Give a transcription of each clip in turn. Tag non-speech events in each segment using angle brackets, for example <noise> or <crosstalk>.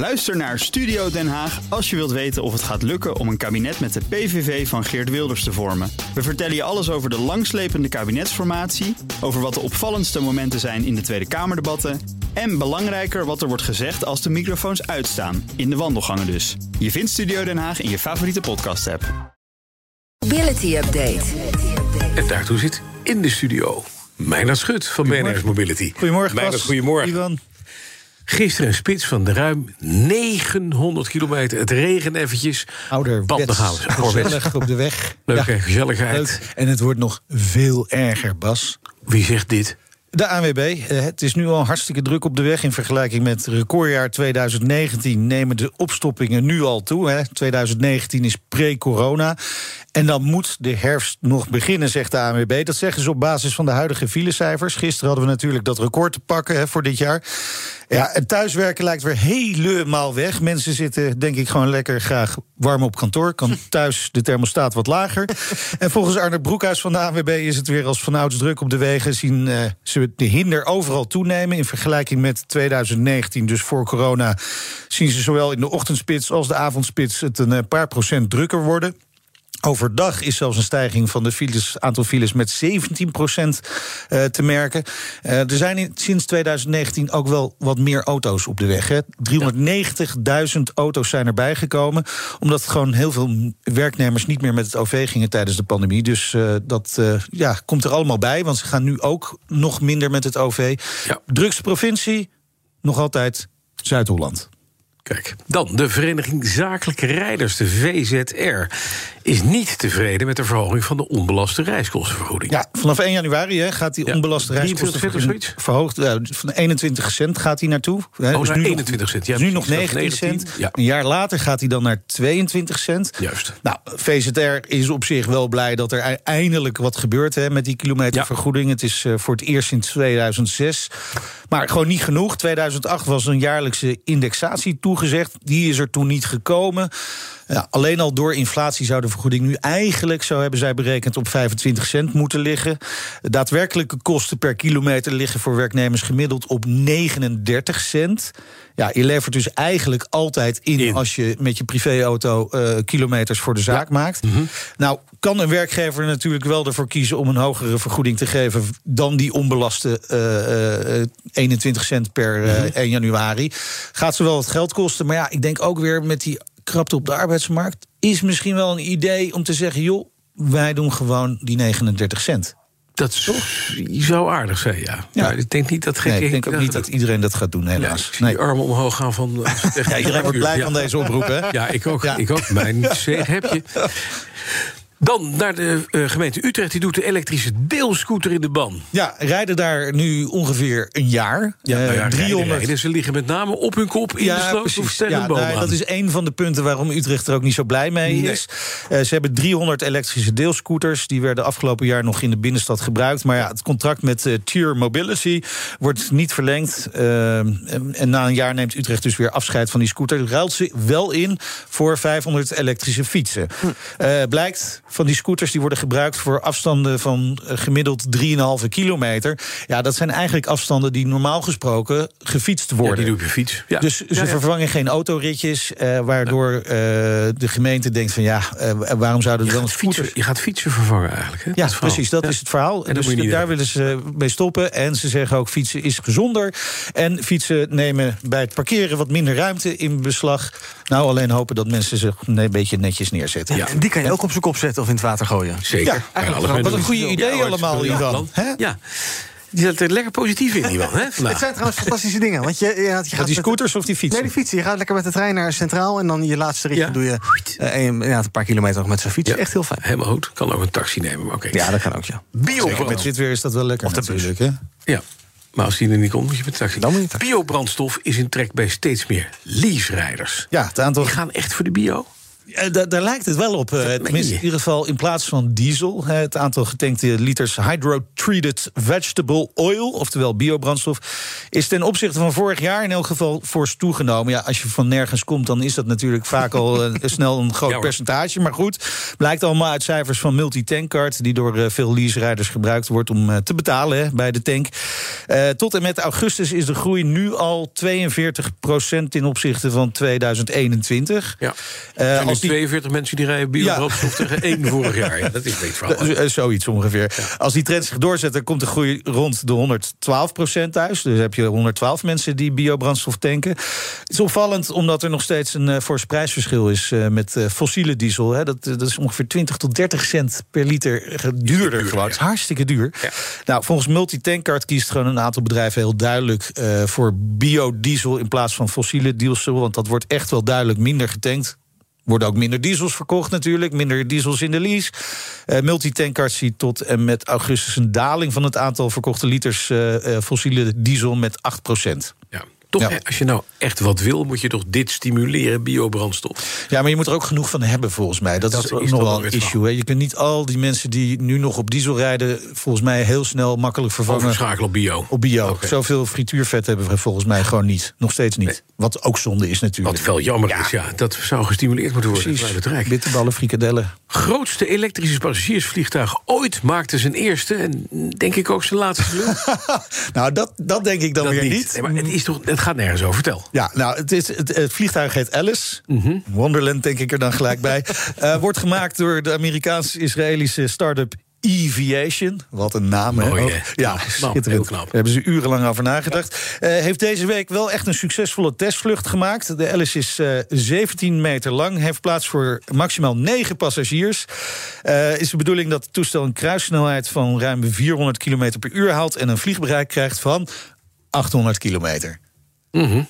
Luister naar Studio Den Haag als je wilt weten of het gaat lukken om een kabinet met de PVV van Geert Wilders te vormen. We vertellen je alles over de langslepende kabinetsformatie, over wat de opvallendste momenten zijn in de Tweede Kamerdebatten en belangrijker wat er wordt gezegd als de microfoons uitstaan, in de wandelgangen dus. Je vindt Studio Den Haag in je favoriete podcast-app. Mobility Update. En daartoe zit in de studio Meijnerd Schut van BNR's Mobility. Goedemorgen, Meijnerd, Bas. goedemorgen. Ivan. Gisteren een spits van de ruim 900 kilometer. Het regen eventjes. Ouderwets. Gezellig op de weg. Leuke Ja, gezelligheid. leuk. En het wordt nog veel erger, Bas. Wie zegt dit? De ANWB, eh, het is nu al hartstikke druk op de weg... in vergelijking met recordjaar 2019 nemen de opstoppingen nu al toe. Hè. 2019 is pre-corona. En dan moet de herfst nog beginnen, zegt de ANWB. Dat zeggen ze op basis van de huidige filecijfers. Gisteren hadden we natuurlijk dat record te pakken hè, voor dit jaar. Ja, het thuiswerken lijkt weer helemaal weg. Mensen zitten, denk ik, gewoon lekker graag warm op kantoor. Kan <laughs> thuis de thermostaat wat lager. en volgens Arne Broekhuis van de ANWB is het weer als vanouds druk op de wegen. Zien eh, ze de hinder overal toenemen. In vergelijking met 2019, dus voor corona, zien ze zowel in de ochtendspits als de avondspits het een eh, paar procent drukker worden. Overdag is zelfs een stijging van de files, aantal files met 17% uh, te merken. Uh, er zijn in, sinds 2019 ook wel wat meer auto's op de weg. hè. 390.000 auto's zijn erbij gekomen. Omdat gewoon heel veel werknemers niet meer met het OV gingen tijdens de pandemie. Dus uh, dat ja, komt er allemaal bij. Want ze gaan nu ook nog minder met het OV. Ja. Drukste provincie, nog altijd Zuid-Holland. Kijk, dan de Vereniging Zakelijke Rijders, de VZR, is niet tevreden met de verhoging van de onbelaste reiskostenvergoeding. Ja, vanaf 1 januari hè, gaat die Ja, onbelaste 23 cent of reiskosten zoiets? verhoogd. Ja, van 21 cent gaat hij naartoe. Hè, Oh, naar nu nog- 21 cent. Ja, is nu nog precies, dat is 19 cent. 19, ja. Een jaar later gaat hij dan naar 22 cent. Juist. Nou, VZR is op zich wel blij dat er eindelijk wat gebeurt hè, met die kilometervergoeding. Het is eh, voor het eerst sinds 2006. Maar gewoon niet genoeg. 2008 was een jaarlijkse indexatie toegezegd. Die is er toen niet gekomen. Ja, alleen al door inflatie zou de vergoeding nu eigenlijk, zo hebben zij berekend, op 25 cent moeten liggen. De daadwerkelijke kosten per kilometer liggen voor werknemers gemiddeld op 39 cent. Ja, je levert dus eigenlijk altijd in, In. als je met je privéauto eh, kilometers voor de zaak maakt. Nou, kan een werkgever natuurlijk wel ervoor kiezen om een hogere vergoeding te geven dan die onbelaste eh, eh, 21 cent per eh, 1 januari. Gaat ze wel wat geld kosten, maar ja, ik denk ook weer met die krapte op de arbeidsmarkt is misschien wel een idee om te zeggen, joh, wij doen gewoon die 39 cent. Dat is- zou aardig zijn, ja. Ja. Maar ik denk niet dat geen Nee, ik denk ook niet dat iedereen dat gaat doen, helaas. Nee. die armen omhoog gaan van... <laughs> Ja, iedereen wordt blij Ja. van deze oproep, hè? Ja, ik ook. Ja. Ik ook. Mijn <laughs> zeeg heb je. Dan naar de eh, gemeente Utrecht. Die doet de elektrische deelscooter in de ban. Ja, rijden daar nu ongeveer een jaar. Ja, nou ja, Eh, 300 rijden. Ze liggen met name op hun kop in de sloot of Ja, nou, dat is een van de punten waarom Utrecht er ook niet zo blij mee Nee. is. Eh, ze hebben 300 elektrische deelscooters. Die werden afgelopen jaar nog in de binnenstad gebruikt. Maar ja, het contract met eh, Tier Mobility wordt niet verlengd. En, en na een jaar neemt Utrecht dus weer afscheid van die scooter. Ruilt ze wel in voor 500 elektrische fietsen. Hm. Blijkt van die scooters die worden gebruikt voor afstanden van eh, gemiddeld 3,5 kilometer. Ja, dat zijn eigenlijk afstanden die normaal gesproken gefietst Ja, worden. die doe je fiets. Ja. Dus ze Ja, ja. vervangen geen autoritjes, eh, waardoor eh, de gemeente denkt van ja, eh, waarom zouden we dan fietsen, scooters... je gaat fietsen vervangen eigenlijk. Hè? Ja, Dat precies, dat Ja. is het verhaal. En dus daar hebben. willen ze mee stoppen. En ze zeggen ook, fietsen is gezonder. En fietsen nemen bij het parkeren wat minder ruimte in beslag. Nou, alleen hopen dat mensen zich een beetje netjes neerzetten. Ja. En die kan je ook op zijn kop zetten of in het water gooien. Zeker. Ja, Wat een goede idee allemaal, Ivan. Ja. Die zat er lekker positief in, Ivan. Hè, vandaag. <laughs> Het zijn trouwens <laughs> fantastische dingen. Want je, je, gaat- je Gaat gaat die scooters of die fietsen? Nee, die fietsen. Je gaat lekker met de trein naar Centraal... en dan je laatste ritje Ja. doe je eh, een, ja, een paar kilometer nog met zo'n fiets. Ja. Echt heel fijn. Helemaal goed. Kan ook een taxi nemen, maar oké. Ja, dat kan ook, ja. Zeker, Biobrand. met dit weer is dat wel lekker Of de bus. natuurlijk. Hè? Ja. Maar als die er niet komt, moet je taxi. Dan moet je. Biobrandstof is in trek bij steeds meer lease-rijders. Ja, het aantal Die gaan echt voor de bio. Da- daar lijkt het wel op. eh, tenminste, in ieder geval in plaats van diesel. Het aantal getankte liters hydro-treated vegetable oil, oftewel biobrandstof, is ten opzichte van vorig jaar in elk geval fors toegenomen. Ja, als je van nergens komt, dan is dat natuurlijk vaak al eh, <laughs> snel een groot Ja, percentage. Maar goed, blijkt allemaal uit cijfers van Multitankcard, die door eh, veel leaserijders gebruikt wordt om eh, te betalen hè, bij de tank. Eh, tot en met augustus is de groei nu al 42% ten opzichte van 2021. Ja. Eh, als die- 42 mensen die rijden biobrandstof tegen één vorig jaar. Ja, <laughs> dat is een beetje verhaal. Eh, Zoiets ongeveer. Als die trend zich doorzet, dan komt de groei rond de 112% thuis. Dus heb je 112 mensen die biobrandstof tanken. Het is opvallend omdat er nog steeds een uh, fors prijsverschil is uh, met uh, fossiele diesel. Hè. Dat, dat is ongeveer 20 tot 30 cent per liter duurder duur, gewoon. ja. Het is hartstikke duur. Ja. Nou, volgens Multitankcard kiest gewoon een aantal bedrijven heel duidelijk voor biodiesel in plaats van fossiele diesel. Want dat wordt echt wel duidelijk minder getankt worden ook minder diesels verkocht natuurlijk. Minder diesels in de lease. Uh, Multitankcard ziet tot en met augustus een daling van het aantal verkochte liters uh, uh, fossiele diesel met 8% Ja. Toch, Ja. als je nou echt wat wil, moet je toch dit stimuleren, biobrandstof. Ja, maar je moet er ook genoeg van hebben volgens mij. Dat, Dat is, dan nog wel een issue. Hè. Je kunt niet al die mensen die nu nog op diesel rijden... volgens mij heel snel makkelijk vervangen Overschakelen op bio. op bio. Oké. Zoveel frituurvet hebben we volgens mij gewoon niet. Nog steeds niet. Nee. Wat ook zonde is natuurlijk. Wat wel jammer is, ja. Dat zou gestimuleerd moeten worden. Precies. Bitterballen, frikadellen. Grootste elektrische passagiersvliegtuig ooit maakte zijn eerste en denk ik ook zijn laatste <laughs> vlucht. nou, dat, dat denk ik dan Dat weer niet. niet. Nee, maar het, is toch, het gaat nergens over. Vertel. Ja, nou, het, is, het, het vliegtuig heet Alice. Mhm. Wonderland denk ik er dan gelijk bij. <laughs> Eh, wordt gemaakt door de Amerikaans-Israëlische start-up Eviation. Wat een naam, hè? Hè? Ja, Knap, heel knap. Daar hebben ze urenlang over nagedacht. Eh, heeft deze week wel echt een succesvolle testvlucht gemaakt. De Alice is eh, 17 meter lang. Heeft plaats voor maximaal 9 passagiers. Eh, is de bedoeling dat het toestel een kruissnelheid van ruim 400 km per uur haalt... en een vliegbereik krijgt van 800 kilometer.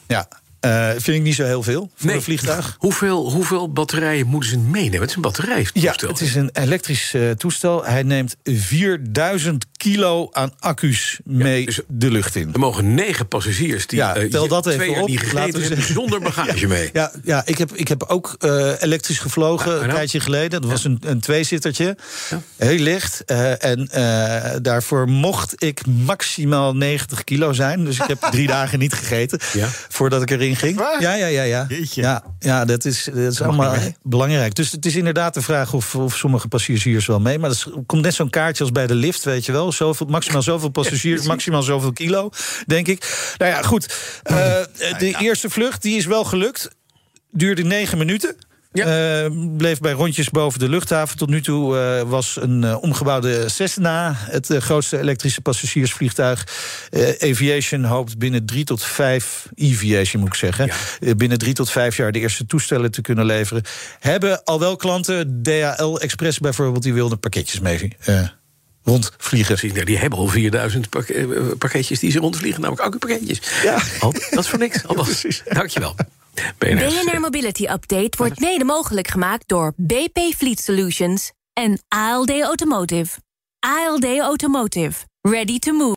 Ja, eh, vind ik niet zo heel veel voor een vliegtuig. Hoeveel, hoeveel batterijen moeten ze meenemen? Het is een batterij. Ja, het is een elektrisch eh, toestel. Hij neemt 4000 kilo aan accu's mee dus- de lucht in. Er mogen negen passagiers die Ja, eh, tel dat twee even jaar op. niet Laten gegeten hebben zonder <laughs> bagage mee. Ja, ja ik, heb, ik heb ook eh, elektrisch gevlogen een nou. tijdje geleden. Dat was een, een tweezittertje. Heel licht. eh, en daarvoor mocht ik maximaal 90 kilo zijn. Dus ik heb drie <laughs> dagen niet gegeten Ja. voordat ik erin ging. Ja, ja, ja. ja. Jeetje. ja, ja dat is, dat is allemaal belangrijk. Dus het is inderdaad de vraag of, of sommige passagiers wel mee. Maar er komt net zo'n kaartje als bij de lift, weet je wel. Zoveel, maximaal zoveel passagiers, maximaal zoveel kilo, denk ik. Nou ja, goed. Eh, de eerste vlucht die is wel gelukt. Duurde negen minuten. Ja. Eh, bleef bij rondjes boven de luchthaven. Tot nu toe eh, was een omgebouwde Cessna het grootste elektrische passagiersvliegtuig. Aviation hoopt binnen drie tot vijf, Aviation moet ik zeggen, Ja. binnen drie tot vijf jaar de eerste toestellen te kunnen leveren. Hebben al wel klanten, DHL Express bijvoorbeeld, die wilden pakketjes mee rondvliegen. Die hebben al 4000 pak- eh, pakketjes die ze rondvliegen, namelijk accupakketjes. Ja. Al- dat is voor niks. <laughs> Al Precies. Dankjewel. BNR. BNR Mobility Update wordt mede mogelijk gemaakt door BP Fleet Solutions en ALD Automotive. ALD Automotive. Ready to move.